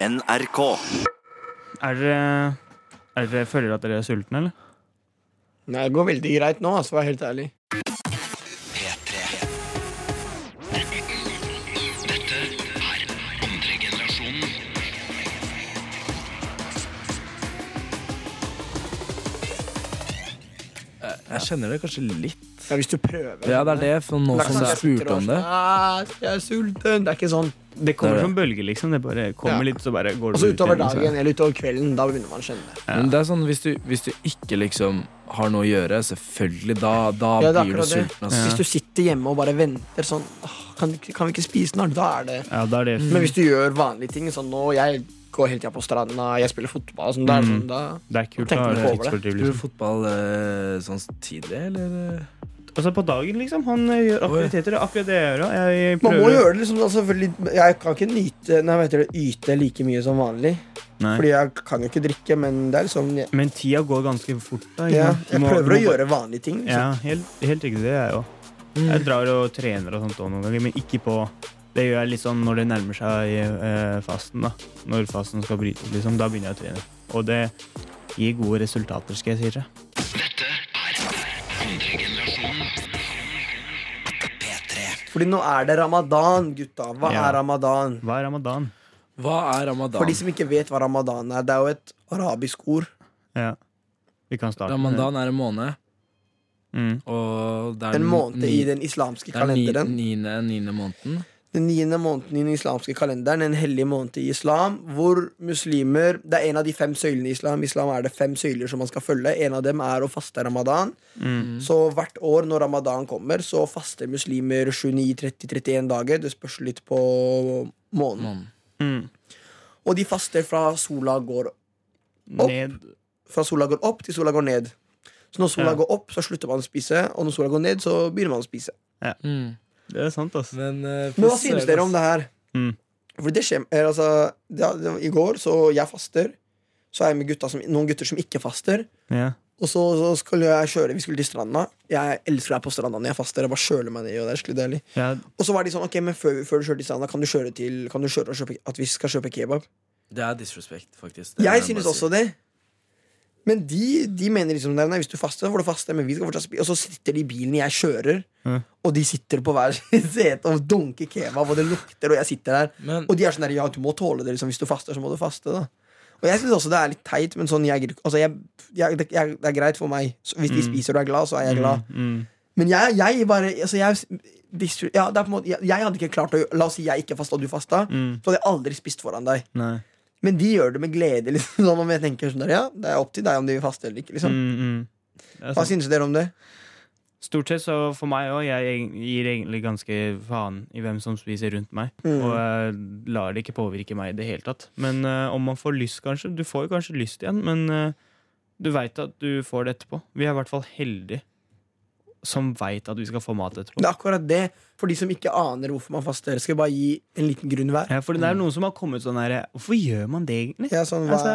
NRK. Er dere, er dere føler at dere er sultne, eller? Nei, det går veldig greit nå, altså, for å være helt ærlig. Kjenner det kanskje litt. Ja, hvis du prøver. Ja, det er det, for nå er som du spurte om det. sånn, «Ah, Jeg er sulten. Det er ikke sånn. Det kommer er som bølger, liksom. Det bare kommer Ja. litt, så bare går Og det så ut utover så utover dagen eller utover kvelden, da begynner man å kjenne det. Men det er sånn, hvis du, hvis du ikke liksom har noe å gjøre, selvfølgelig, da, da Ja, blir du sulten. Altså. Hvis du sitter hjemme og bare venter sånn kan, vi- kan vi ikke spise snart? Da er det Ja, det, er det Men hvis du gjør vanlige ting, sånn nå Jeg går hele tida på stranda, jeg spiller fotball, sånn, da er Mm. sånn da Det er kult. å ha tidsfordriv, Spiller du fotball eh, sånn tidlig, eller? Altså på dagen, liksom. Han eh, gjør aktiviteter. Det er akkurat det jeg gjør. Jeg Man må gjøre det liksom altså, Jeg kan ikke nyte Nei, vet du, yte like mye som vanlig. Nei. Fordi jeg kan jo ikke drikke, men det er liksom jeg, Men tida går ganske fort. da. ja, jeg må- prøver må, å gjøre vanlige ting. Liksom. Ja, helt, helt riktig. Det er jeg òg. Jeg drar og trener og sånt også noen ganger, men ikke på Det gjør jeg litt sånn når det nærmer seg eh, fasten. da Når fasten skal brytes, liksom. Da begynner jeg å trene. Og det gir gode resultater, skal jeg si dere. Fordi nå er det ramadan, gutta. Hva Ja. er ramadan? Hva er ramadan? Hva er ramadan? For de som ikke vet hva ramadan er, det er jo et arabisk ord. Ja. Vi kan starte Ramadan er en måned. Mm. og det er En måned i den islamske kalenderen. Det er ni, niende, niende måneden. Den niende måneden i den islamske kalenderen, en hellig måned i islam, hvor muslimer Det er en av de fem søylene i islam. I islam er det fem søyler som man skal følge. En av dem er å faste ramadan. Mm. Så hvert år når ramadan kommer, så faster muslimer 29, 30, 31 dager. Det spørs litt på måneden. Mm. Og de faster fra sola går Ned Fra sola går opp til sola går ned. Så når sola Ja. går opp, så slutter man å spise, og når sola går ned, så begynner man å spise. Ja. Mm. Det er sant, altså. Men, uh, Men hva synes dere om det her? Mm. For det skjer er, altså, det, det, I går, så jeg faster. Så er jeg med gutta som, noen gutter som ikke faster. Yeah. Og så, så skulle jeg kjøre Vi skulle til stranda. Jeg elsker deg på stranda når jeg faster. Jeg bare kjøler meg ned, og det er skikkelig deilig. Ja, Og så var de sånn Ok, men før, før du kjører til stranda, kan du kjøre til Kan du kjøre og kjøpe At vi skal kjøpe kebab? Det er disrespect, faktisk. Det Jeg synes si. også det. Men de, de mener liksom nei, hvis du faster, så får du faste. Men vi skal fortsatt spise Og så sitter de i bilen jeg kjører, mm. og de sitter på hver sin sete og dunker kebab, og det lukter, og jeg sitter der. Men, Og de er sånn der, ja, du må tåle det liksom. Hvis du faster, så må du faste. da Og jeg syns også det er litt teit, men sånn jeg, altså, jeg, jeg, det, jeg, det er greit for meg. Så hvis de Mm. spiser og er glad, så er jeg glad. Mm. Mm. Men jeg, jeg bare altså, jeg, ja, det er på en måte, jeg, jeg hadde ikke klart å La oss si jeg ikke fasta, og du fasta. Mm. Så hadde jeg aldri spist foran deg. Nei. Men de gjør det med glede. Liksom, sånn om jeg tenker sånn der, ja, Det er opp til deg om de vil faste eller ikke. Liksom. Mm, mm. Hva synes dere om det? Stort sett så for meg òg. Jeg gir egentlig ganske faen i hvem som spiser rundt meg. Mm. Og jeg lar det ikke påvirke meg i det hele tatt. Men uh, om man får lyst, kanskje. Du får jo kanskje lyst igjen, men uh, du veit at du får det etterpå. Vi er i hvert fall heldige som veit at vi skal få mat etterpå. Det er akkurat det. For de som ikke aner hvorfor man faster, skal bare gi en liten grunn hver. Ja, for det er noen som har kommet sånn her Hvorfor gjør man det egentlig? Ja, sånn, hva, Altså,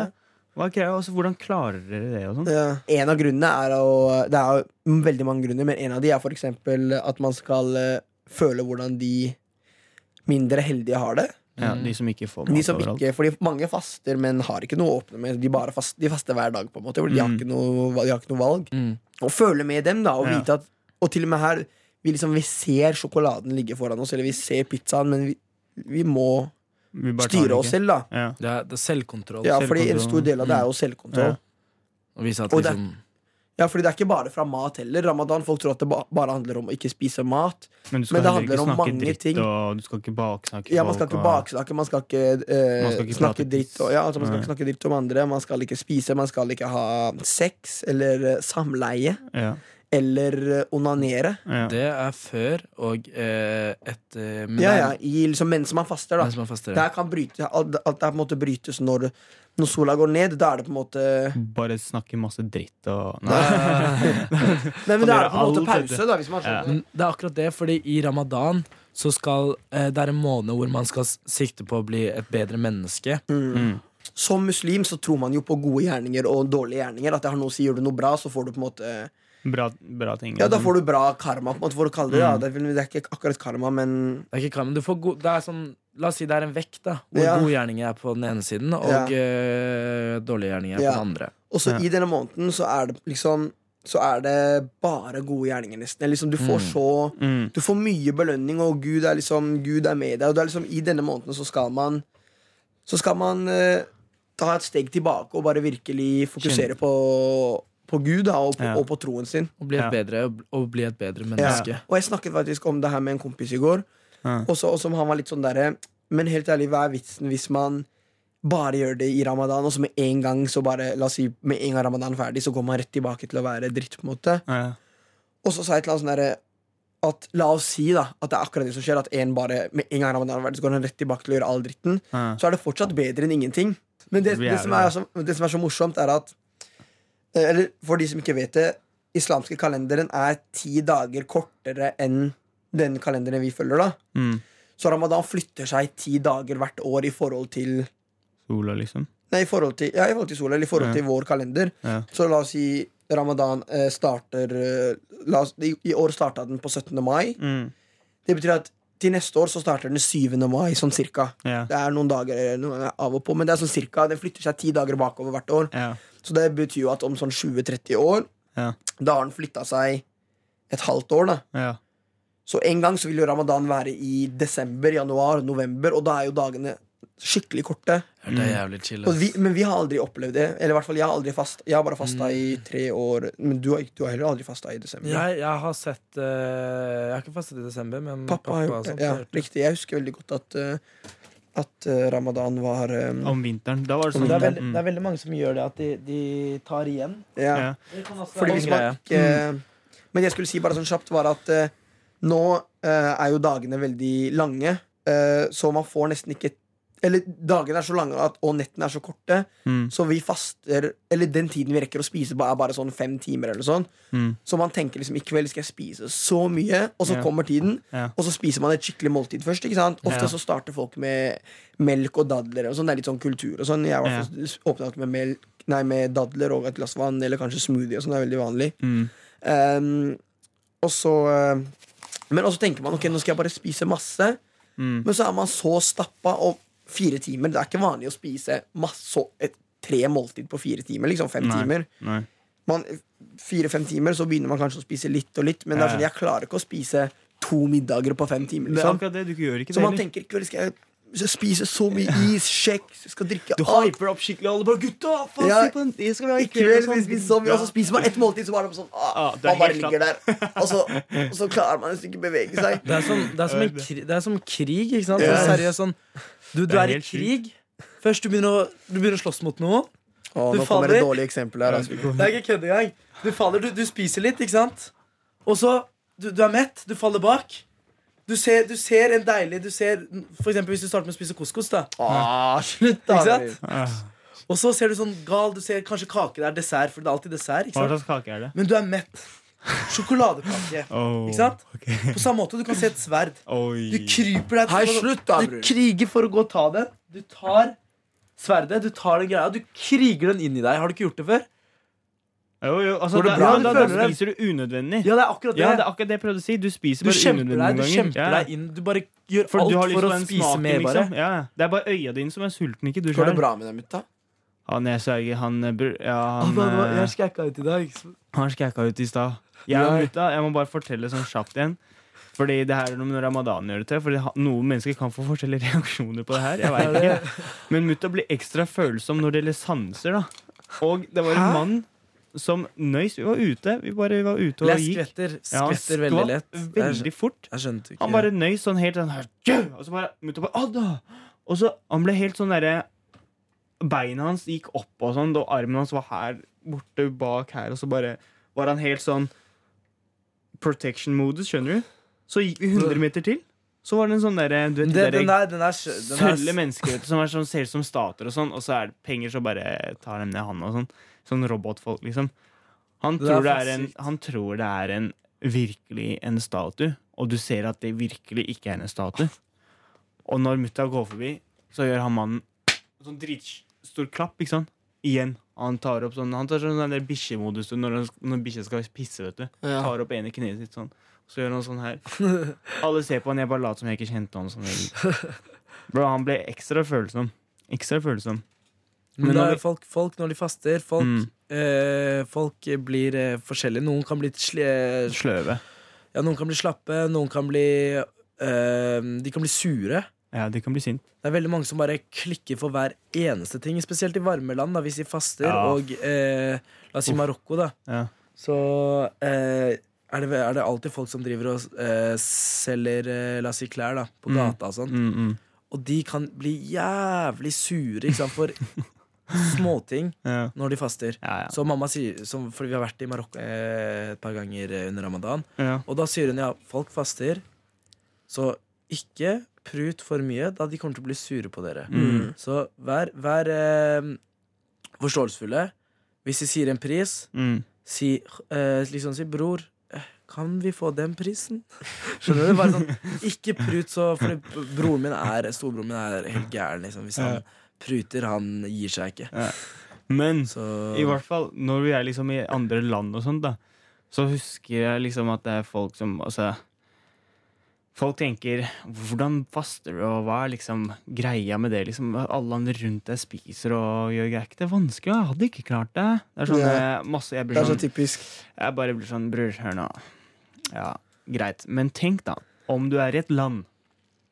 hva er greia? Altså, hvordan klarer dere det? Og sånn? ja. En av grunnene er å Det er jo veldig mange grunner, men en av de er for eksempel at man skal eh, føle hvordan de mindre heldige har det. Ja, de som ikke får mat De som overalt. ikke, fordi mange faster, men har ikke noe å åpne med. De, bare fast, de faster hver dag, på en måte. fordi De, har Mm. ikke noe, de har ikke noe valg. mm. Og føle med dem, da. Og Ja. vite at Og til og med her vi, liksom, vi ser sjokoladen ligge foran oss, eller vi ser pizzaen, men vi, vi må Vi styre oss selv, da. Ja. det, er, det er selvkontroll. Ja, fordi en stor del av det er jo selvkontroll. Ja. Og vise at Og liksom Ja, fordi det er ikke bare fra mat heller. Ramadan, Folk tror at det ba bare handler om å ikke spise mat. Men du skal Men det handler ikke om mange dritt, ting. og du skal ikke baksnakke Ja, Man skal ikke baksnakke, man skal ikke, eh, Man skal ikke snakke dritt. Og, ja, altså, man skal ikke snakke dritt om andre. Man skal ikke spise, man skal ikke ha sex eller eh, samleie. Ja, Eller eh, onanere. ja. Det er før og eh, etter men Ja, ja, er- i, liksom, Mens man faster, da. mens man faster. ja. Der kan bryte, alt, alt her på en måte brytes når, når sola går ned. Da er det på en måte Bare snakke masse dritt og Nei, men det er det på en måte pause, da, hvis man Ja. skjønner. Det er akkurat det, fordi i ramadan så skal eh, Det er en måned hvor man skal sikte på å bli et bedre menneske. mm. Som muslim så tror man jo på gode gjerninger og dårlige gjerninger. At det har noe å si, Gjør du noe bra, så får du på en måte bra, bra ting. Ja, da liksom. får du bra karma, på en måte, for å kalle det det. Mm. Det, er det er ikke akkurat karma, men Det er ikke karma, du får god, det er sånn La oss si det er en vekt, da. Hvor Ja. gode gjerninger er på den ene siden, og Ja. eh, dårlige gjerninger er Ja. på den andre. Og så Ja. i denne måneden så er det liksom Så er det bare gode gjerninger, nesten. Liksom, du får Mm. så Mm. Du får mye belønning, og Gud er liksom Gud er med deg. Og det er liksom I denne måneden så skal man Så skal man eh, ta et steg tilbake og bare virkelig fokusere på, på Gud da, og, på, Ja. og på troen sin. Og bli et, bedre, og bli et bedre Ja. menneske. Og jeg snakket faktisk om det her med en kompis i går, Ja. og, som han var litt sånn derre Men helt ærlig, hva er vitsen hvis man bare gjør det i ramadan, og så med en gang så bare La oss si med en gang ramadan er ferdig, så går man rett tilbake til å være dritt, på en måte. Ja. Og så sa jeg et eller annet sånn derre at La oss si da at det er akkurat det som skjer, at en bare med en gang ramadan er ferdig, så går han rett tilbake til å gjøre all dritten. Ja. Så er det fortsatt bedre enn ingenting. Men det, Det som, er det som er så morsomt, er at Eller for de som ikke vet det, islamske kalenderen er ti dager kortere enn den kalenderen vi følger. da Mm. Så ramadan flytter seg ti dager hvert år i forhold til Sola, liksom. Nei, i forhold til, ja, i forhold til sola, eller i forhold Ja. til vår kalender. Ja. Så la oss si ramadan eh, starter eh, oss, i, I år starta den på 17. mai. Mm. Det betyr at til neste år så starter den 7. mai, sånn cirka. Ja. Det er noen dager eh, noen av og på, men det er sånn cirka. Den flytter seg ti dager bakover hvert år. Ja. Så det betyr jo at om sånn 20-30 år, Ja. da har den flytta seg et halvt år, da. Ja. Så en gang så vil jo ramadan være i desember, januar, november, og da er jo dagene skikkelig korte. Det er jævlig chill. Vi, men vi har aldri opplevd det. Eller i hvert fall jeg har aldri fast Jeg har bare fasta i Mm. tre år. Men du har, du har heller aldri fasta i desember. Jeg, jeg har sett uh, Jeg har ikke fastet i desember, men Pappa har gjort det. Ja, gjort det. riktig. Jeg husker veldig godt at uh, At uh, ramadan var um, Om vinteren. Da var det sånn. Det er, veldig, det er veldig mange som gjør det, at de, de tar igjen. ja. Ja. Fordi hvis man ikke Men jeg skulle si bare sånn kjapt, var at uh, nå uh, er jo dagene veldig lange, eh, så man får nesten ikke Eller dagene er så lange at, og nettene er så korte, Mm. så vi faster Eller den tiden vi rekker å spise er bare sånn fem timer eller sånn. Mm. Så man tenker liksom i kveld skal jeg spise så mye, og så yeah. kommer tiden, Yeah. og så spiser man et skikkelig måltid først. ikke sant? Ofte yeah. så starter folk med melk og dadler. og sånn, Det er litt sånn kultur og sånn. Jeg var yeah. åpna med, melk, nei, med dadler og et glass vann, eller kanskje smoothie og sånn. Det er veldig vanlig. Mm. Um, og så uh, Men også tenker man ok, nå skal jeg bare spise masse. Mm. Men så er man så stappa, og fire timer Det er ikke vanlig å spise masse, et, tre måltid på fire timer. Liksom fem Nei. timer. Nei. Man- Fire-fem timer, så begynner man kanskje å spise litt og litt. Men det er sånn, jeg klarer ikke å spise to middager på fem timer. Det er Liksom. akkurat det. Du gjør ikke Så man heller. tenker i kveld skal jeg skal jeg spise så mye is, kjeks, skal drikke Du hyper opp skikkelig. Alle bare 'Gutta, faen, Ja. se på den! Skal vi ha I kveld kveld!» vi spise så mye, og så spiser man ett måltid, så bare sånn ah, Man bare ligger der, og så, og så klarer man nesten ikke bevege seg. Det er som, det er som, en kri, det er som krig, ikke sant? Sånn seriøst sånn Du, du er er, i krig. Først du begynner å, du begynner å slåss mot noe. Å, Du nå kommer faller. et dårlig eksempel her. Altså. Det er ikke kødd engang. Du faller, du, du spiser litt, ikke sant? Og så du, du er mett, du faller bak. Du ser, du ser en deilig du ser, For eksempel hvis du starter med å spise couscous. da Ah, slutt, da. Ikke sant? Og så ser du sånn gal, du ser kanskje kake der, er dessert, for det er alltid dessert. Ikke Hva slags kake er det? Men du er mett. Sjokoladekake. Oh, Ikke sant? Okay. På samme måte, du kan se et sverd. Oi. Du kryper deg Hei, slutt da, Du kriger for å gå og ta den. Du tar sverdet, du tar den greia, du kriger den inn i deg. Har du ikke gjort det før? Jo, jo, altså, da, bra? ja, da, da spiser du unødvendig. Ja, det er akkurat det. Ja, det er akkurat det jeg prøvde å si. Du spiser du bare kjemper unødvendig deg, du kjemper ganger. deg inn. Du bare gjør For alt du har lyst for å spise smaken, mer, bare. liksom. Ja, det er bare øya dine som er sulten, ikke du Går det bra med deg, mutta? Han jeg sa ikke, han eh, Ja, Ah, han da, da, eh, jeg skækka ut i dag. Han skækka ut i stad. Jeg, og mutta, jeg må bare fortelle sånn kjapt igjen. Fordi det her er noe med ramadan gjør det til. Fordi Noen mennesker kan få forskjellige reaksjoner på det her. Jeg vet ikke Men mutta blir ekstra følsom når det gjelder sanser. da Og det var en Hæ? mann som nøys. Vi var ute Vi bare var ute og gikk. skvetter, Ja, veldig lett. Veldig fort. Han bare nøys sånn helt sånn her Og så bare bare! Og så han ble helt sånn derre Beina hans gikk opp og sånn, og armen hans var her borte bak her, og så bare var han helt sånn protection-modus, skjønner du? Så gikk vi 100 meter til, så var det en sånn derre du vet, det, derre der, sølle mennesker som er sånn, ser ut som stater og sånn, og så er det penger, så bare tar dem ned handa og sånn. Sånn robotfolk, liksom. Han Det tror det er, en, han tror det er en virkelig en statue, og du ser at det virkelig ikke er en statue. Og når mutta går forbi, så gjør han mannen en sånn dritstor klapp, ikke sant? Igjen. Han tar opp sånn Han tar sånn der bikkjemodus når, når bikkja skal pisse, vet du. Ja. Tar opp ene kneet sitt sånn. Så gjør han sånn her. Alle ser på han, jeg bare later som jeg ikke kjente han. Sånn. Bro, han ble ekstra følsom. Ekstra følsom. Men da er folk, folk når de faster Folk, Mm. eh, folk blir eh, forskjellige. Noen kan bli sli, Sløve. ja, Noen kan bli slappe, noen kan bli eh, De kan bli sure. Ja, de kan bli sint. Det er veldig mange som bare klikker for hver eneste ting. Spesielt i varme land, da, hvis de faster. Ja. Og eh, la oss si Uff. Marokko, da. Ja. Så eh, er, det, er det alltid folk som driver og eh, selger eh, la oss si klær da, på Mm. gata og sånt. Mm, mm. Og de kan bli jævlig sure ikke sant, for småting Ja. når de faster. Ja. Så mamma sier, som, For vi har vært i Marokko eh, et par ganger eh, under ramadan. Og da sier hun ja, folk faster, så ikke prut for mye, da de kommer til å bli sure på dere. Mm. Så vær, vær eh, forståelsesfulle. Hvis de sier en pris, Mm. si eh, liksom si bror. eh, Kan vi få den prisen? Skjønner du? Bare sånn, ikke prut så For broren min er Storebroren min er helt gæren. Liksom. Hvis han pruter, han gir seg ikke. Men Så i hvert fall når vi er liksom i andre land og sånt, da, så husker jeg liksom at det er folk som Altså Folk tenker 'hvordan faster du', og hva er liksom greia med det? Liksom, alle andre rundt deg spiser og gjør greier. Er det vanskelig? Jeg hadde ikke klart det. Det er sånn Ja. eh, masse Jeg Det er sånn, så typisk. Jeg bare blir sånn Bror, hør nå. Ja, greit. Men tenk, da. Om du er i et land.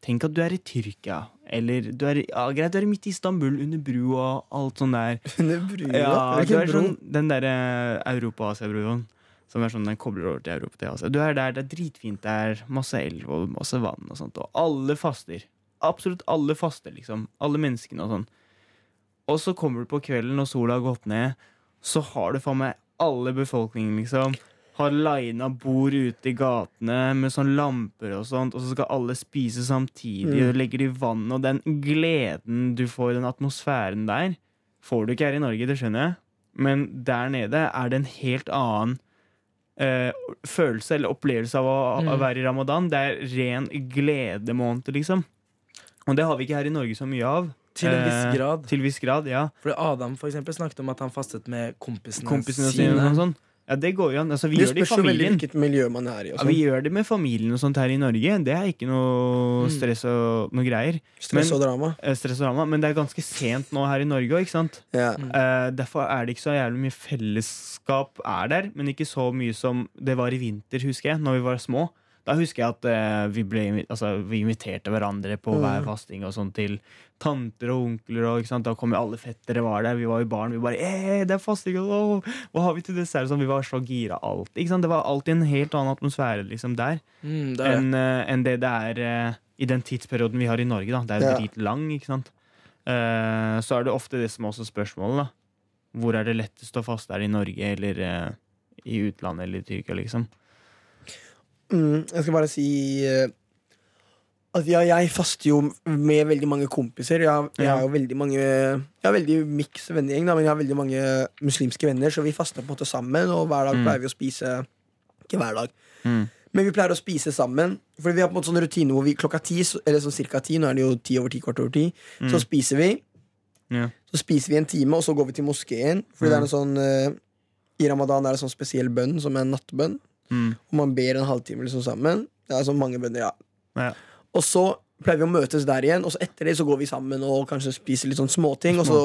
Tenk at du er i Tyrkia. Eller du er, ja, greit, du er midt i Istanbul, under bru og alt sånn der. Under brua. Ja, du er sånn, den derre Europa-Asia-broen. Som er sånn, den kobler over til Europa til Asia. Du er der, det er dritfint der. Masse elv og masse vann og sånt. Og alle faster. Absolutt alle faster, liksom. Alle menneskene og sånn. Og så kommer du på kvelden og sola har gått ned, så har du faen meg alle befolkningen, liksom. Har lina bord ute i gatene med sånn lamper og sånt, og så skal alle spise samtidig, Mm. og legger i vann, og den gleden du får, den atmosfæren der, får du ikke her i Norge, det skjønner jeg. Men der nede er det en helt annen eh, følelse eller opplevelse av å, å Mm. være i ramadan. Det er ren gledemåned, liksom. Og det har vi ikke her i Norge så mye av. til en viss Eh, grad. Til viss grad, ja. Fordi Adam for eksempel, snakket om at han fastet med kompisene, Kompisene sine og sånn. Ja, det går jo an. Altså, vi Det gjør det i familien. hvilket miljø man er i. Ja, vi sånn. gjør det med familien og sånt her i Norge. Det er ikke noe Mm. stress og noe greier. Stress og drama. Eh, Stress og drama, Men det er ganske sent nå her i Norge òg? Ja. Eh, derfor er det ikke så jævlig mye fellesskap er der, men ikke så mye som det var i vinter, husker jeg, når vi var små. Da husker jeg at eh, vi, ble, altså, vi inviterte hverandre på Mm. hver fasting og sånn til tanter og onkler. Og, ikke sant? Da kom jo alle fettere var der. Vi var jo barn. Vi bare eh, det er fasting! Og, hva har vi til dessert? Sånn, vi var så gira alt. Ikke sant? Det var alltid en helt annen atmosfære liksom, der Mm, det enn uh, en det det er uh, i den tidsperioden vi har i Norge. Da. Det er jo Ja. dritlang, ikke sant. Uh, så er det ofte det som er også spørsmålet. da Hvor er det lettest å faste? Er det i Norge eller eh, i utlandet eller i Tyrkia, liksom? Mm, jeg skal bare si at ja, jeg faster jo med veldig mange kompiser. Jeg, jeg har jo veldig mange Jeg har veldig miks vennegjeng, men jeg har veldig mange muslimske venner, så vi faster på en måte sammen. Og hver dag Mm. pleier vi å spise Ikke hver dag, men vi pleier å spise sammen. Fordi vi har på en måte sånn rutine hvor vi klokka ti, eller sånn cirka ti, nå er det jo ti over ti, kvart over ti, så Mm. spiser vi. Ja. Så spiser vi en time, og så går vi til moskeen. Fordi det er en sånn eh, I ramadan er det sånn spesiell bønn som er en nattbønn. Mm. Og man ber en halvtime liksom sammen. Det er sånn mange bønner, ja. Ja. Og så pleier vi å møtes der igjen, og så etter det så går vi sammen og kanskje spiser litt sånn småting. Og så.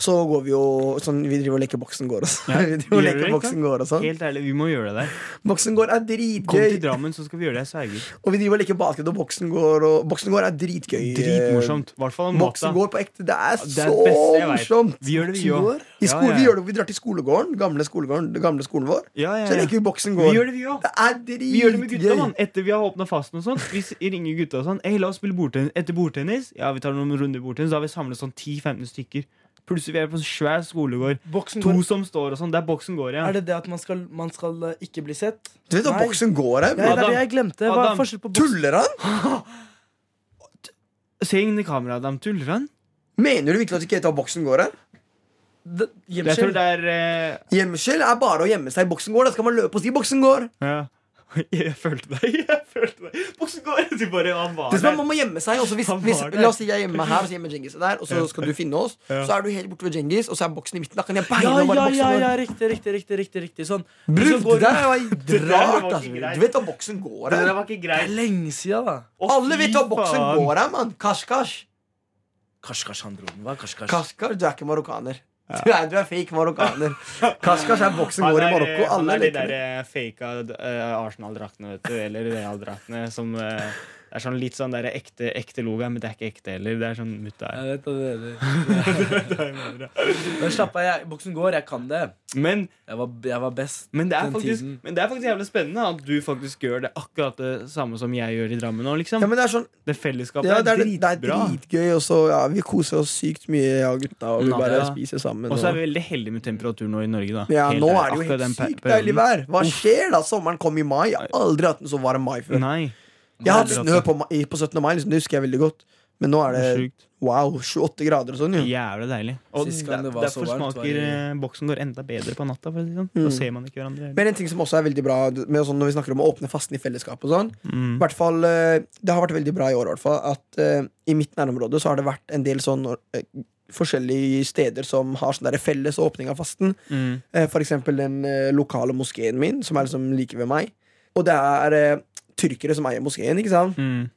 Så går vi jo sånn Vi driver og leker Boksen gård og sånn. Ja, vi leker? Boksen går og sånn. Helt ærlig, vi må gjøre det der. Boksen gård er Kom til. Drammen, så skal vi gjøre det. Sverger. Og vi driver og leker basket, og Boksen gård, og Boksen gård er dritgøy. Dritmorsomt. I hvert fall om Boksen gård på ekte. Det er Det så er så morsomt. Vi gjør det, vi òg. Ja, ja. Vi vi drar til skolegården, gamle skolegården, den gamle skolen vår. Ja, Så leker vi Boksen Vi gjør det, vi òg. Det er Vi gjør det med gutta, mann. Etter vi har åpna fasten og sånn. Vi ringer gutta og sånn. Hey, la oss spille bordtennis. Etter bordtennis, ja, vi tar noen runder bordtennis. Da har vi samlet sånn 10-15 stykker. Plutselig vi er på en svær skolegård. Boksen To går. som står og sånn. Der boksen går, igjen. Er det det at man skal, man skal eh, ikke bli sett? Du vet hva Nei. Boksen går er? Ja, det er Adam. det jeg glemte. Hva Adam. er forskjell på boksen? Tuller han? Se inn i kameraet, Adam. Tuller han? Mener du virkelig at ikke vet hva Boksen går er? Det- Jeg tror Gjemsel? det er eh, Gjemsel er bare å gjemme seg i Boksen går. Da skal man løpe og si Boksen går. ja. Jeg følte deg. jeg følte deg Boksen går! Du bare, han var Det som er. Man må gjemme seg. Også hvis, hvis, la oss si jeg er hjemme her, og så gjemmer Djengis der, og så skal du finne oss. Ja. Så er du helt borte ved Djengis, og så er boksen i midten. Da kan jeg beine Ja, og bare ja, ja, ja, riktig, riktig, riktig, riktig, riktig. Sånn. Bror, Så det der var der rart, altså. Du vet hva boksen går Det her? var ikke Det er lenge siden, da. Å, Alle vet hva boksen går her, mann. Kashkash. Kashkash han dro den. Hva er kashkash? Kashkash, du er ikke marokkaner. Du er, du er fake marokkaner. Kashkash er boksen vår i Marokko. Marokko. han Alle er de der fake eh, faka eh, Arsenal-draktene, vet du. Eller Real-draktene som eh, Det er sånn litt sånn der ekte, ekte logo, men det er ikke ekte heller. Det er sånn mutta Jeg her. vet hva du mener. Men slapp av, jeg, boksen går. Jeg kan det. Men, Jeg var, jeg var best men, det er den faktisk, tiden. men det er faktisk jævlig spennende at du faktisk gjør det akkurat det samme som jeg gjør i Drammen nå, liksom. Ja, men det er sånn Det fellesskapet ja, det, er er, det er dritgøy, og så ja, vi koser oss sykt mye, jeg og gutta, og vi bare Ja. spiser sammen. Og så er vi veldig heldige med temperatur nå i Norge, da. Ja, Helt nå er det jo helt sykt deilig vær. Hva skjer da? Sommeren kom i mai. Jeg har aldri hatt en så varm mai før. Nei. Jeg hadde hatt snø på, mai- på 17. mai, liksom, det husker jeg veldig godt. Men nå er Det det er sjukt. wow, 28 grader og sånn. Jo. Jævlig deilig. Og Sist gang det var så derfor varmt, var smaker i- eh, boksen går enda bedre på natta. For å si det sånn. Mm. Da ser man ikke hverandre. Men en ting som også er veldig bra med sånn, når vi snakker om å åpne fasten i fellesskap og sånn Mm. i hvert fall, eh, Det har vært veldig bra i år, i hvert fall. At eh, i mitt nærområde så har det vært en del sånn eh, forskjellige steder som har sånn der felles åpning av fasten. Mm. Eh, For eksempel den eh, lokale moskeen min, som er liksom like ved meg. Og det er eh, tyrkere som eier moskeen, ikke sant? Mm.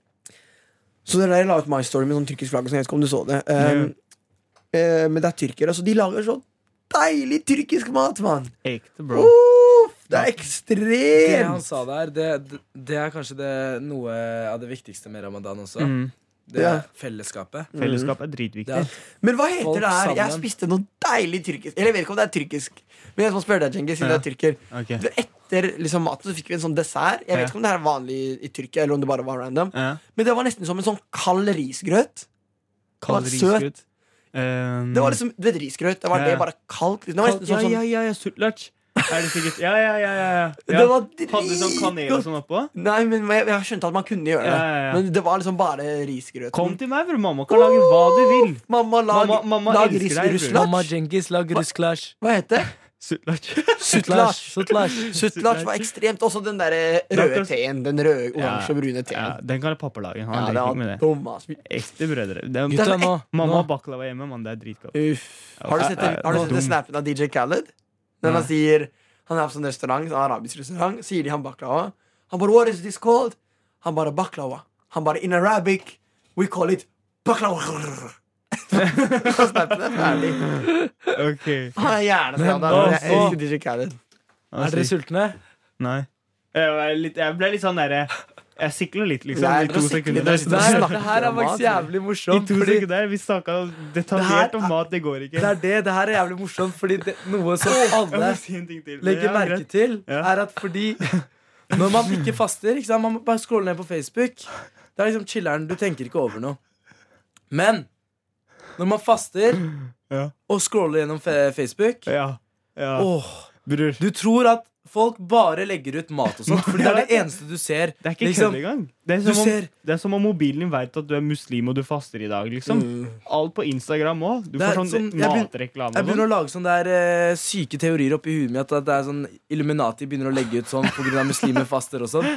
Så det der jeg la ut My Story med sånn tyrkisk flagg, sånn, jeg vet ikke om du så det. Um, uh, men det er tyrkere, så de lager så deilig tyrkisk mat, mann! Ekte, bro. Uff, det er ekstremt! Det han sa der, det, det, det er kanskje det, noe av det viktigste med ramadan også. Mm. Det er fellesskapet. Fellesskap er dritviktig. Men hva heter Folk det her? Jeg sammen. spiste noe deilig tyrkisk. Eller jeg vet ikke om det er tyrkisk. Men jeg må spørre deg, Cengiz, siden Ja. du er tyrker. Ok. Etter liksom, maten så fikk vi en sånn dessert. Jeg vet Ja. ikke om det er vanlig i Tyrkia, eller om det bare var random. Ja. Men det var nesten som en sånn kald risgrøt. Kald Det var søt. risgrøt. Um, Det var liksom, du vet risgrøt, det var Ja. det bare kaldt. Det var nesten ja, sånn, ja, ja, ja, ja, sutlac. Er det sikkert Ja, ja, ja. ja, ja. ja. Det var Hadde sånn kanel og sånn oppå? Nei, men jeg, jeg skjønte at man kunne gjøre det. Ja, ja, ja. Men det var liksom bare risgrøt. Kom til meg, bror. Mamma kan lage hva du vil. Mamma, lag, Mamma- mamma lag elsker ris deg. Mamma Djengis lag rusklash. Hva heter det? Sutlac. Sutlash. Var ekstremt. Også den der eh, røde teen. Den røde, oransje og brune Ja, teen. den kan pappa lage. Han Ja, det med det. Ekte brødre. Det er, nå. mamma har baklava hjemme, mann. Det er dritgodt. Uff. Har du sett, har du sett snappen av DJ Khaled? Når han sier Han er på sånn restaurant, sånn arabisk restaurant, sier de han baklava. Han bare 'What is this called?' Han bare 'baklava'. Han bare 'In Arabic, we call it baklava'. Er ferdig. Ok. Han er hjerneskada. Jeg elsker DJ Khaled. Er dere sultne? Nei. Jeg, var litt, jeg ble litt sånn derre Jeg sikler litt, liksom. Nei, I to sekunder. Det, her, det her er faktisk jævlig jævlig I morsomt. to Fordi sekunder. Vi snakka detaljert om mat. Det går ikke. det er det. Det her er jævlig morsomt, fordi det, noe som alle si legger Ja, merke til, Ja. er at fordi når man ikke faster ikke sant? Man bare scroller ned på Facebook. Det er liksom chiller'n. Du tenker ikke over noe. Men når man faster Ja. og scroller gjennom Facebook Ja. ja. åh, Bror. Du tror at folk bare legger ut mat og sånt, Fordi det er det eneste du ser. Det er ikke Liksom, kødd engang. Det er, som om, ser- det er som om mobilen din veit at du er muslim og du faster i dag. liksom Mm. Alt på Instagram òg. Du Det får sånn som, matreklame. Jeg begynner sånn. å lage sånne der uh, syke teorier oppi huet mitt. At det er sånn Illuminati begynner å legge ut sånn pga. muslimer faster og sånn.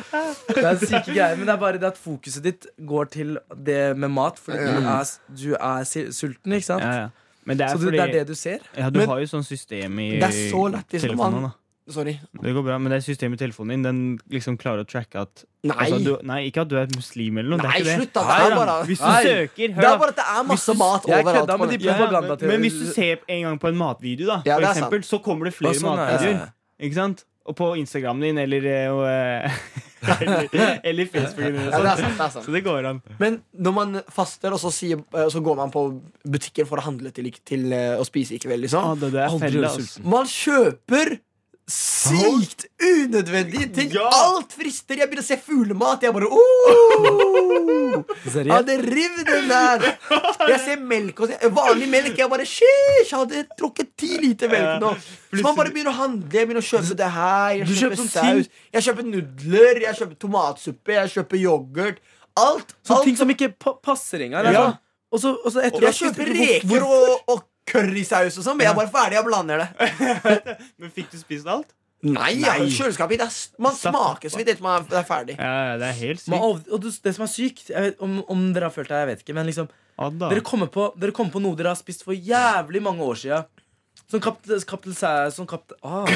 Det er syke greier, men det er bare det at fokuset ditt går til det med mat. Fordi du er, du er sulten, ikke sant? Ja, ja. Men det er Så du, fordi det er det du ser. ja, Du Men- har jo sånn system i Det er så lett telefonen. da Sorry. Det går bra, men det er systemet i telefonen din Den liksom klarer å tracke at Nei. altså, du, Nei, ikke at du er muslim eller noe. Nei, det er ikke slutt da, det. er bare- Hvis du Nei. søker Det er bare at det er masse du- mat overalt. kødda de Ja, men, men hvis du ser en gang på en matvideo, da, Ja, for eksempel, så kommer det flere sånn er- matvideoer. Ikke sant? Og på Instagramen din eller eh, og, eh, Eller, eller Facebooken din. Ja, det er sånn. sant, det er sant. Så det går an. Men når man faster, og så, sier, eh, så går man på butikker for å handle til, til å spise i kveld, liksom. Ah, det, det. Man kjøper sykt unødvendige ting. Ja. Alt frister. Jeg begynner å se fuglemat. Jeg bare oh! Det riv den der. Jeg ser melk og vanlig melk. Jeg bare Sheesh, jeg hadde drukket ti liter melk nå. Så man bare begynner å handle. Jeg begynner å kjøpe det her. Jeg kjøper saus. Jeg kjøper nudler. Jeg kjøper tomatsuppe. Jeg kjøper yoghurt. Alt. Alt ting som ikke passer engang. Ja. sånn- Og så, og så etter Jeg ha spist- kjøper reker og, og currysaus og sånn, men jeg er bare ferdig. Jeg blander det. Men fikk du spist alt? Nei, ja, Nei. kjøleskapet det er, Man smaker så vidt etter man er ferdig. Ja, det er helt Man, sykt. og, og det som er sykt jeg vet, om, om dere har følt det, jeg vet ikke, men liksom Adda. Dere kommer, på, dere kommer på noe dere har spist for jævlig mange år siden. Som Kaptein Kaptein Sæ- Som Kaptein ah,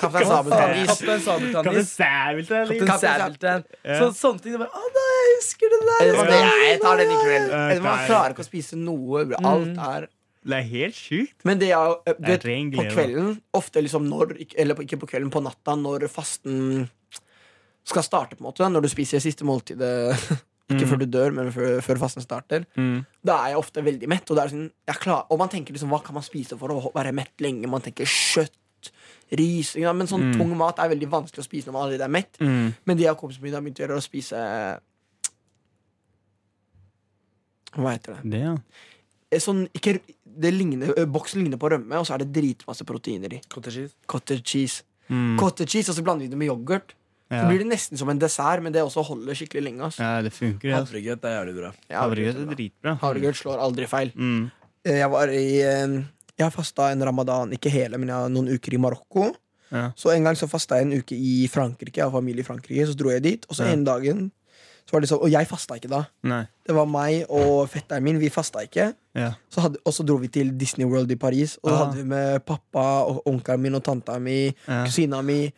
Kaptein Sabeltann-is. Kaptein Sabeltann-is. Sånne ting. det Bare, å, nei, jeg husker det der. Jeg, jeg tar den i kveld. Man er- klarer ikke å spise noe. bra. Alt er Det er helt sjukt. Men det er eh, du Det er vet, På kvelden, ofte liksom når Eller ikke på kvelden, på natta, når fasten skal starte, på en måte når du spiser siste måltidet Ikke Mm. før du dør, men før, før fasten starter. Mm. Da er jeg ofte veldig mett. Og, sånn, og man tenker liksom, hva kan man spise for å være mett lenge? Man tenker kjøtt, ris? Men sånn Mm. tung mat er veldig vanskelig å spise når man allerede er mett. Mm. Men de jeg og kompisen min har begynt å gjøre, å spise Hva heter det? Det, ja. Eh, Sånn, ikke, det ligner, boksen ligner på rømme, og så er det dritmasse proteiner i. Cottage cheese. Cottage cheese. Mm. Cottage cheese, Og så blander vi det med yoghurt. ja. Så blir det nesten som en dessert, men det også holder skikkelig lenge. Altså. ja, det funker. ja. Havregrøt er jævlig bra. Ja, Havregrøt er dritbra. Havregrøt slår aldri feil. Mm. Eh, Jeg var i Jeg har fasta en ramadan, ikke hele, men jeg har noen uker i Marokko. Ja. Så en gang så fasta jeg en uke i Frankrike. Jeg har familie i Frankrike Så dro jeg dit, og så Ja. en dagen så var det sånn, Og jeg fasta ikke da. Nei. Det var meg og fetteren min. Vi fasta ikke. Ja. Så hadde, og så dro vi til Disney World i Paris. Og da Ah. hadde vi med pappa og onkelen min og tanta mi, Ja. kusina mi.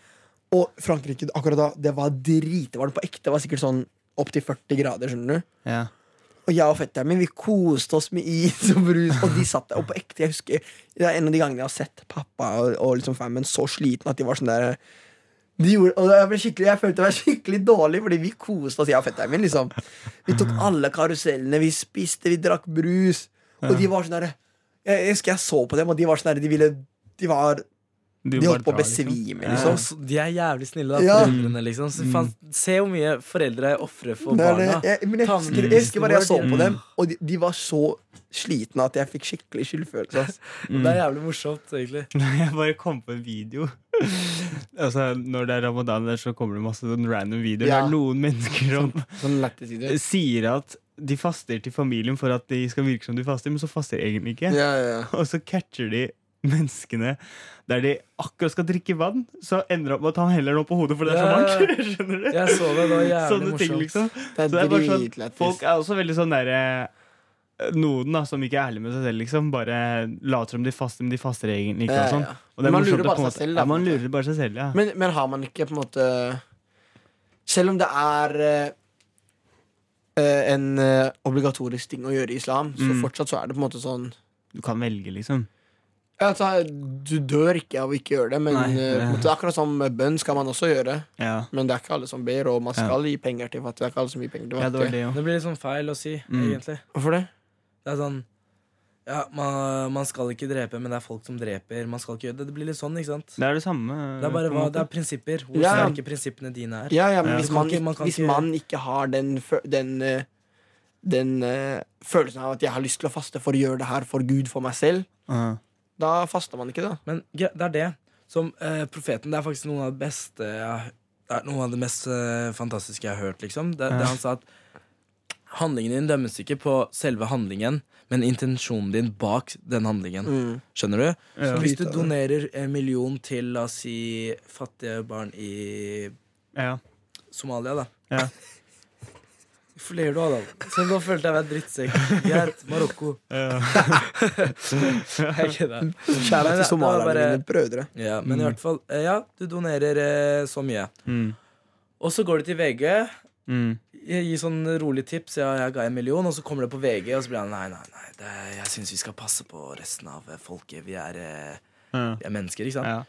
Og Frankrike akkurat da, det var dritvarmt på ekte. Det var sikkert sånn opptil 40 grader. skjønner du Ja. Og jeg og fetteren min vi koste oss med is og brus. Og de satt der, og på ekte Jeg husker Det er en av de gangene jeg har sett pappa og, og liksom family så sliten at de var sånn der de gjorde, og jeg, jeg følte meg skikkelig dårlig, fordi vi koste oss, jeg og fetteren min. liksom Vi tok alle karusellene, vi spiste, vi drakk brus. Og de var sånn derre jeg, jeg jeg så på dem, og de var sånn derre De ville De var Du De holdt på å besvime, liksom. liksom. De er jævlig snille, da, Ja. foreldrene. liksom så, faen, Se hvor mye foreldre ofrer for Det er det. barna. Jeg, men jeg husker, jeg husker bare jeg så på dem, og de, de var så slitne at jeg fikk skikkelig skyldfølelse. ass. Det er jævlig morsomt, egentlig. Jeg bare kom på en video. altså, når det er ramadan, der, så kommer det masse sånn random videoer. Ja. Det er noen mennesker som Sånn sånn sier at de faster til familien for at de skal virke som de faster, men så faster de egentlig ikke. Ja, ja, ja. Og så catcher de menneskene der de akkurat skal drikke vann, så ender det opp med at han heller noe på hodet, for det er så varmt. Skjønner du? Jeg så det, det var jævlig Sånne ting, morsomt. liksom. Det Så det er er bare sånn, folk er også veldig sånn derre noen da, som ikke er ærlige med seg selv, liksom. Bare later som de faster, men de faster egentlig ikke. Og sånn. Og det Man lurer bare måte- selv, da, Ja, man lurer bare seg selv, ja. Men, men har man ikke på en måte Selv om det er eh, eh, en uh, obligatorisk ting å gjøre i islam, så Mm. fortsatt så er det på en måte sånn Du kan velge, liksom. Ja, altså, Du dør ikke av å ikke gjøre det, men Nei, eh, det- Uh, akkurat som bønn skal man også gjøre. Ja, Men det er ikke alle som ber, og man skal gi penger til fattige. Det er ikke alle som gir penger til ja det det. Det blir litt sånn feil å si, Mm. egentlig. Hvorfor det? Det er sånn Ja, man, man skal ikke drepe, men det er folk som dreper. Man skal ikke gjøre det. Det blir litt sånn, ikke sant? Det er det samme. Det er bare hva, det er prinsipper. Hvor Ja, ja. sterke prinsippene dine er. Ja, ja, men Ja. hvis, Man man, hvis man ikke har den, den, eh, den uh, følelsen av at jeg har lyst til å faste for å gjøre det her for Gud, for meg selv, Ja. Da faster man ikke, da. Men det er det. Som eh, profeten, det er faktisk noe av det beste jeg, Det er noe av det mest eh, fantastiske jeg har hørt, liksom. Det, Ja. det han sa at handlingen din dømmes ikke på selve handlingen, men intensjonen din bak den handlingen. Mm. Skjønner du? Ja. Så hvis du donerer en million til, la oss si, fattige barn i Ja. Somalia, da. Ja. Ler du hadde? Så nå følte jeg meg drittsekk. Greit, Marokko. Jeg kødder. Kjære til det somalierne bare- mine brødre. Ja, men i Mm. hvert fall eh, Ja, du donerer eh, så mye. Mm. Og så går du til VG, Mm. jeg gir sånn rolig tips. Ja, jeg ga en million, og så kommer det på VG, og så blir han nei, nei, nei. Det, jeg syns vi skal passe på resten av eh, folket. Vi er, eh, Ja. vi er mennesker, ikke sant? ja.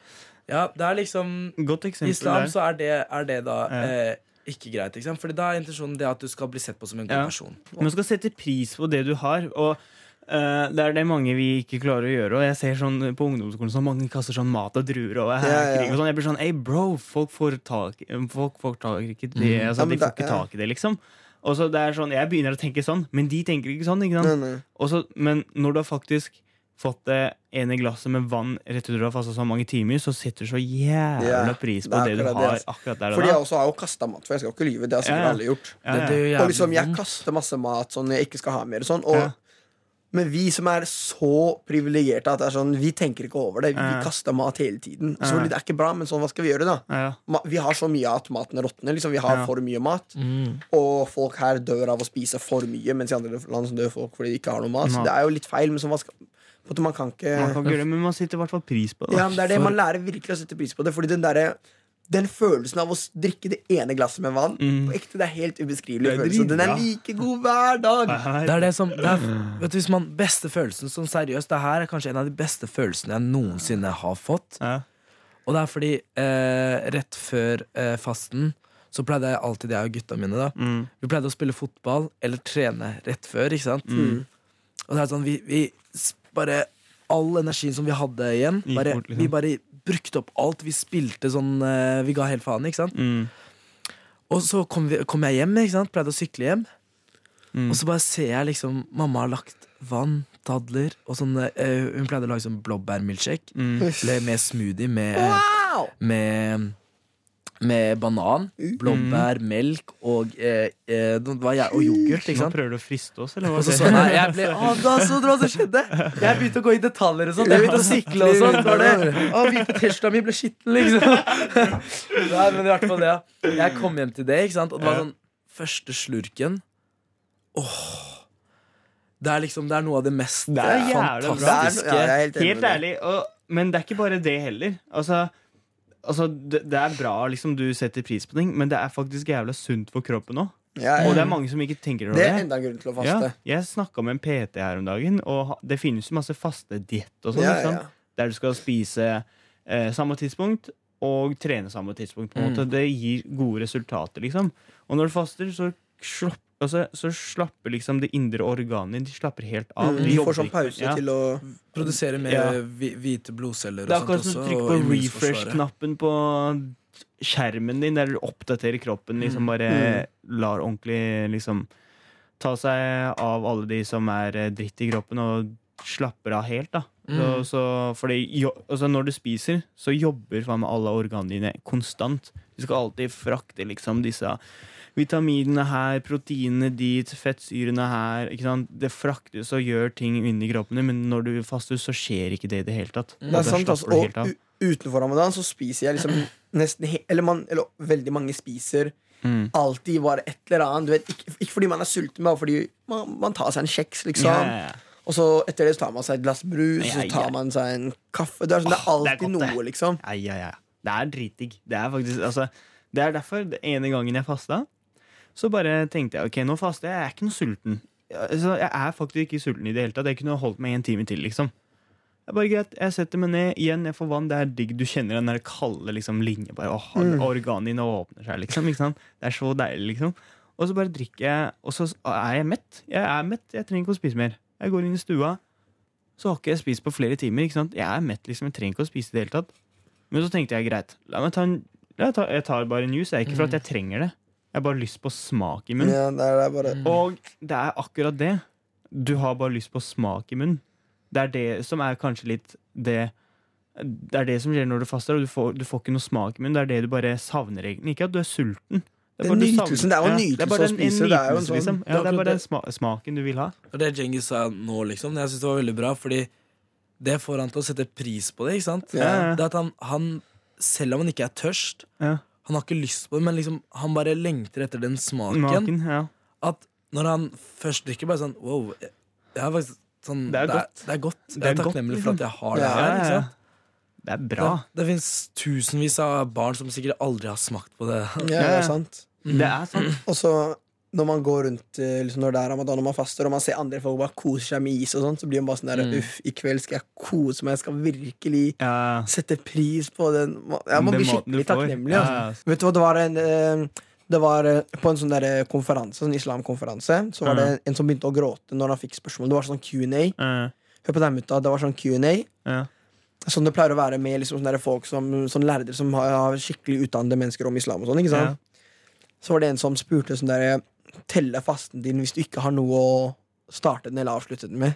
Ja, det er liksom Godt eksempel islam der. så er det, er det da Ja. eh, ikke greit, ikke sant? Fordi da er intensjonen det at du skal bli sett på som en god Ja. person. Man skal sette pris på det du har. Og uh, det er det mange vi ikke klarer å gjøre. Og jeg ser sånn på ungdomsskolen så mange kaster sånn mat og druer og Ja, ja. og sånn. Jeg blir sånn Hey, bro, folk får tak Folk får tak ikke det. Mm. Altså, Ja, de får ikke tak i det, liksom. Og så det er sånn, Jeg begynner å tenke sånn, men de tenker ikke sånn. ikke sant? Nei, nei. Også, men når du har faktisk fått det ene glasset med vann rett etter du altså så mange timer, så setter du så jævla pris på det det, du har altså. akkurat der og da. Fordi jeg også har jo kasta mat, for jeg skal ikke lyve. Det har sikkert Ja, ja. alle gjort. Ja, Det, ja. det Og liksom, jeg kaster masse mat sånn jeg ikke skal ha mer. og Sånn, og Ja. Men vi som er så privilegerte at det er sånn, vi tenker ikke over det. Vi Ja. kaster mat hele tiden. Så det er ikke bra, men sånn, hva skal vi gjøre, da? Ja. Vi har så mye at maten råtner. Liksom. Vi har Ja. for mye mat. Mm. Og folk her dør av å spise for mye, mens i andre land så dør folk fordi de ikke har noe mat. Så det er jo litt feil. Men sånn, hva skal, måte, man kan ikke Man kan ikke gjøre det, men man sitter i hvert fall pris på det. ja, men det er det Man lærer virkelig å sette pris på det. Fordi den der, den følelsen av å drikke det ene glasset med vann Mm. På ekte, Det er helt ubeskrivelig Det er følelse. Den er like god hver dag. Det er det som det er, vet du, hvis man, Beste følelsen sånn seriøst Det her er kanskje en av de beste følelsene jeg noensinne har fått. Ja. Og det er fordi eh, rett før eh, fasten så pleide jeg alltid, jeg og gutta mine, da Mm. Vi pleide å spille fotball eller trene rett før. ikke sant? Mm. Og det er sånn, vi, vi bare All energien som vi hadde igjen, bare, bort, liksom. vi bare brukte opp alt. Vi spilte sånn eh, Vi ga helt faen, ikke sant? Mm. Og så kom, vi, kom jeg hjem, ikke sant? pleide å sykle hjem. Mm. Og så bare ser jeg liksom Mamma har lagt vann, dadler og sånn eh, Hun pleide å lage sånn blåbærmilkshake. Mm. Med smoothie med, Wow! med, med banan, blåbær, melk og, eh, eh, var jeg, og yoghurt. Ikke Nå prøver du å friste oss, eller hva? Så så jeg, jeg ble, å, da så du hva som skjedde? Jeg begynte å gå i detaljer og sånn. Jeg begynte å sikle og sånn. Var det, å, hvite T-skjorta mi ble skitten, liksom. Nei, men i hvert fall det. ja. Jeg kom hjem til det, ikke sant? og det var sånn første slurken. Åh. Det er liksom Det er noe av det mest Det er jævla bra. Det er, ja, jeg er helt Helt ærlig, og, men det er ikke bare det heller. Altså, altså det, det er bra liksom du setter pris på ting, men det er faktisk jævla sunt for kroppen òg. Ja, Og det er mange som ikke tenker over Det det. er enda en grunn til å Ja, faste. jeg snakka med en PT her om dagen, og det finnes jo masse fastediett og sånn. Ja, ja. Der du skal spise eh, samme tidspunkt og trene samme tidspunkt. Mm. Det gir gode resultater, liksom. Og når du faster, så, slapp, altså, så slapper liksom det indre organet De slapper helt av. Mm, De Du får sånn pause ja. til å Produsere mer Ja. hvite blodceller Det er akkurat som å trykke på refresh-knappen på skjermen din, der du oppdaterer kroppen. Liksom bare Mm. lar ordentlig liksom ta seg av alle de som er eh, dritt i kroppen, og slapper av helt, da. Så, Mm. så fordi jo, altså Når du spiser, så jobber faen meg alle organene dine konstant. Du skal alltid frakte liksom disse vitaminene her, proteinene dit, fettsyrene her. Det fraktes og gjør ting inni kroppen men når du faster, så skjer ikke det i det hele tatt. Mm. Det er sant, altså. Og utenfor ramadan så spiser jeg liksom nesten Eller, man, eller veldig mange spiser Mm. alltid bare et eller annet. Du vet, ikke, ikke fordi man er sulten, men fordi man, man tar seg en kjeks, liksom. Yeah, ja. Og så etter det så tar man seg et glass brus, yeah, så tar man seg en kaffe. Det er, sånn, det er alltid det er godt, noe, liksom. Ja, ja, ja. Det er dritdigg. Det er faktisk altså, Det er derfor, den ene gangen jeg fasta, så bare tenkte jeg ok, nå faster jeg. Jeg er ikke noe sulten. Altså, jeg er faktisk ikke sulten i det hele tatt. Jeg kunne holdt meg en time til, liksom. Det er bare greit. Jeg setter meg ned igjen, jeg får vann. Det er digg. Du kjenner den der kalde liksom, linje. Bare, åh, Mm. Organene dine åpner seg, liksom. Ikke sant? Det er så deilig, liksom. Og så bare drikker jeg, og så er jeg mett. Jeg er mett. Jeg trenger ikke å spise mer. Jeg går inn i stua, så har ikke jeg spist på flere timer. Ikke sant? Jeg er mett, liksom. Jeg trenger ikke å spise i det hele tatt. Men så tenkte jeg greit, la meg ta en jeg tar, jeg tar bare en juice. Jeg, ikke for at jeg trenger det. Jeg har bare lyst på smak i munnen. Ja, det er, det er bare. Og det er akkurat det. Du har bare lyst på smak i munnen. Det er det som er kanskje litt det Det er det som skjer når du faster, og du får, du får ikke noe smak i munnen. Det er det du bare savner, egentlig. Ikke at du er sulten. Det er nytelsen, det er jo en Ja, nytelse bare å spise, det er jo en sånn- liksom. Ja, det er bare den sma smaken du vil ha. Det det Djengis sa nå, liksom. Jeg synes det var veldig bra, fordi det får han til å sette pris på det. ikke sant? Ja. Det at han, han, Selv om han ikke er tørst, Ja. Han har ikke lyst på det, men liksom, han bare lengter etter den smaken. Maken, ja. At når han først drikker, bare sånn Wow. Jeg, jeg har faktisk sånn, Det er godt. Det er, godt. Det Jeg er er godt, takknemlig liksom. for at jeg har det her. ikke sant? Det er bra. Det, det fins tusenvis av barn som sikkert aldri har smakt på det. Ja, det er sant. Det er sant. Og så når man går rundt eh, liksom når det er ramadan og man faster, og man ser andre folk bare koser seg med is, og sånt, så blir man bare sånn der Mm. Uff, i kveld skal jeg kose meg. Jeg skal virkelig Ja. sette pris på den. Ja, man blir skikkelig takknemlig. Ja, Altså. Vet du hva, det var en eh, Det var eh, På en sånn der konferanse, sånn islamkonferanse, så var det en som begynte å gråte når han fikk spørsmål. Det var sånn Q&A. Ja. Hør på den, mutta. Det var sånn Q&A. Ja. Sånn det pleier å være med liksom, sånne folk som sånn lærere som har, har skikkelig utdannede mennesker om islam. og sånn, ikke sant? Så var det en som spurte sånn der Telle fasten din hvis du ikke har noe å starte den eller avslutte den med.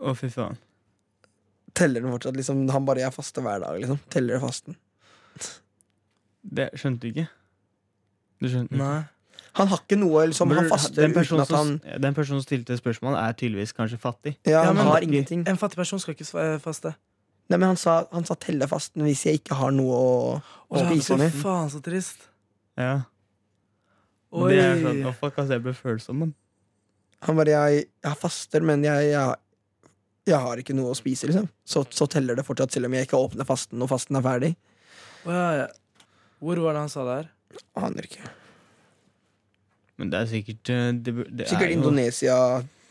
Å, fy faen. Teller den fortsatt? liksom Han bare 'jeg faster hver dag', liksom. Teller fasten. Det skjønte du ikke? Du skjønte ikke? Nei. Han har ikke noe liksom, Han faster den, uten personen at han som, den personen som stilte spørsmålet, er tydeligvis kanskje fattig. Ja, Ja, han men- har ingenting. En fattig person skal ikke faste. Nei, men han sa, han sa telle fasten hvis jeg ikke har noe å, å spise så med. faen, så trist. Ja. Oi. det er sånn, å fuck, ass, jeg ble følsom, man. Han bare jeg, jeg faster, men jeg, jeg, jeg har ikke noe å spise, liksom. Så, så teller det fortsatt, selv om jeg ikke åpner fasten når fasten er ferdig. Oh, ja, ja. Hvor var det han sa det her? Aner ikke. Men det er sikkert eh, det, det Sikkert er jo- Indonesia,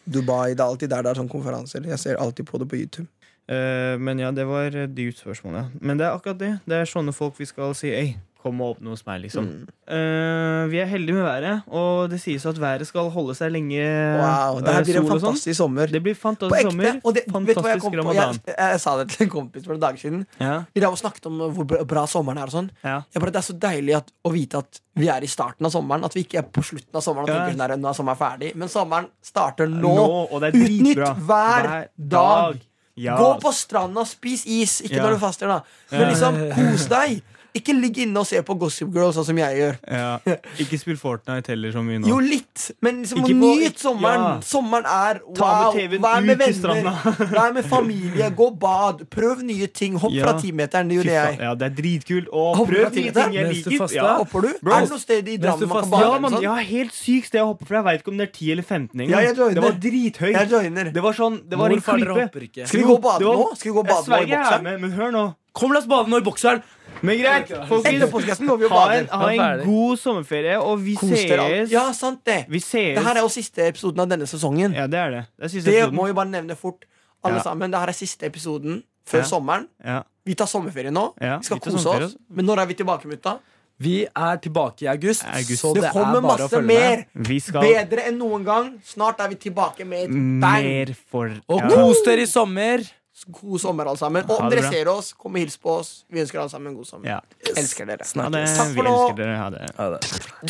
Dubai. Det er alltid der det er sånne konferanser. Jeg ser alltid på det på YouTube. Eh, men ja, det var et dypt spørsmål, ja. Men det er akkurat det. Det er sånne folk vi skal si Ei, kom og åpne hos meg, liksom. Mm. Uh, vi er heldige med været, og det sies at været skal holde seg lenge. Wow, det her eh, blir en sånn. fantastisk sommer. Det blir På fantastisk ekte. sommer. Og det, vet du hva jeg kom på? Jeg, Jeg, jeg, sa det til en kompis for noen dager siden. Ja, Vi drev og snakket om hvor bra- sommeren er. og sånn ja. bare, Det er så deilig at, å vite at vi er i starten av sommeren. At vi ikke er på slutten av sommeren og Ja. tenker sånn nå er sommeren ferdig. Men sommeren starter nå. Nå, Utnytt hver, hver dag. Ja. Gå på stranda, spis is. Ikke når du faster, da. Men liksom, kos deg. Ikke ligg inne og se på Gossip Girl, sånn som jeg gjør. Ja. Ikke spill Fortnite heller, som vi nå. Jo, litt, men liksom Ikke på- nyt sommeren. ja. Sommeren er Ta med wow. TV-en Vær med ut venner, vær med familie, gå bad, prøv nye ting. Hopp Ja. fra timeteren. Det gjorde jeg. Ja, det er dritkult. Og Hopper prøv nye ting jeg liker. Ja. Hopper du? Bro. er det noe sted i Drammen man kan bade? Ja, man, sånn? jeg har helt sykt sted å hoppe, for jeg veit ikke om det er 10 eller 15 engang. Ja, det var drithøyt. Jeg joiner. Det var sånn, det var en Hvorfor dere klippe. Skal vi gå og bade nå? Skal vi gå og bade nå i er bokseren? men hør nå. Kom, la oss bade nå i bokseren! Men greit, folkens. Ha en, ha en god sommerferie, og vi sees. Ja, sant det. Vi sees. Det her er jo siste episoden av denne sesongen. Ja, det er det. Det er siste Det må vi bare nevne fort, alle Ja. sammen. Det her er siste episoden før Ja. sommeren. Ja, Vi tar sommerferie nå. ja. Vi skal Vi kose oss. Men når er vi tilbake, mutta? Vi er tilbake i august, August. så Det det, kommer er bare å masse følge mer. med. Skal Bedre enn noen gang. Snart er vi tilbake med et bang. mer for Og ja. kos dere i sommer! God sommer, alle sammen. Og om dere ser oss, kom og hils på oss. Vi ønsker alle sammen en god sommer. Ja. Elsker dere. Ha det. Snakkes. Takk for nå. elsker dere. Ha det. Ha det.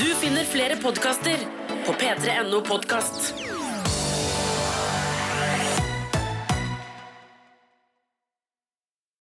Du finner flere podkaster på p3.no podkast.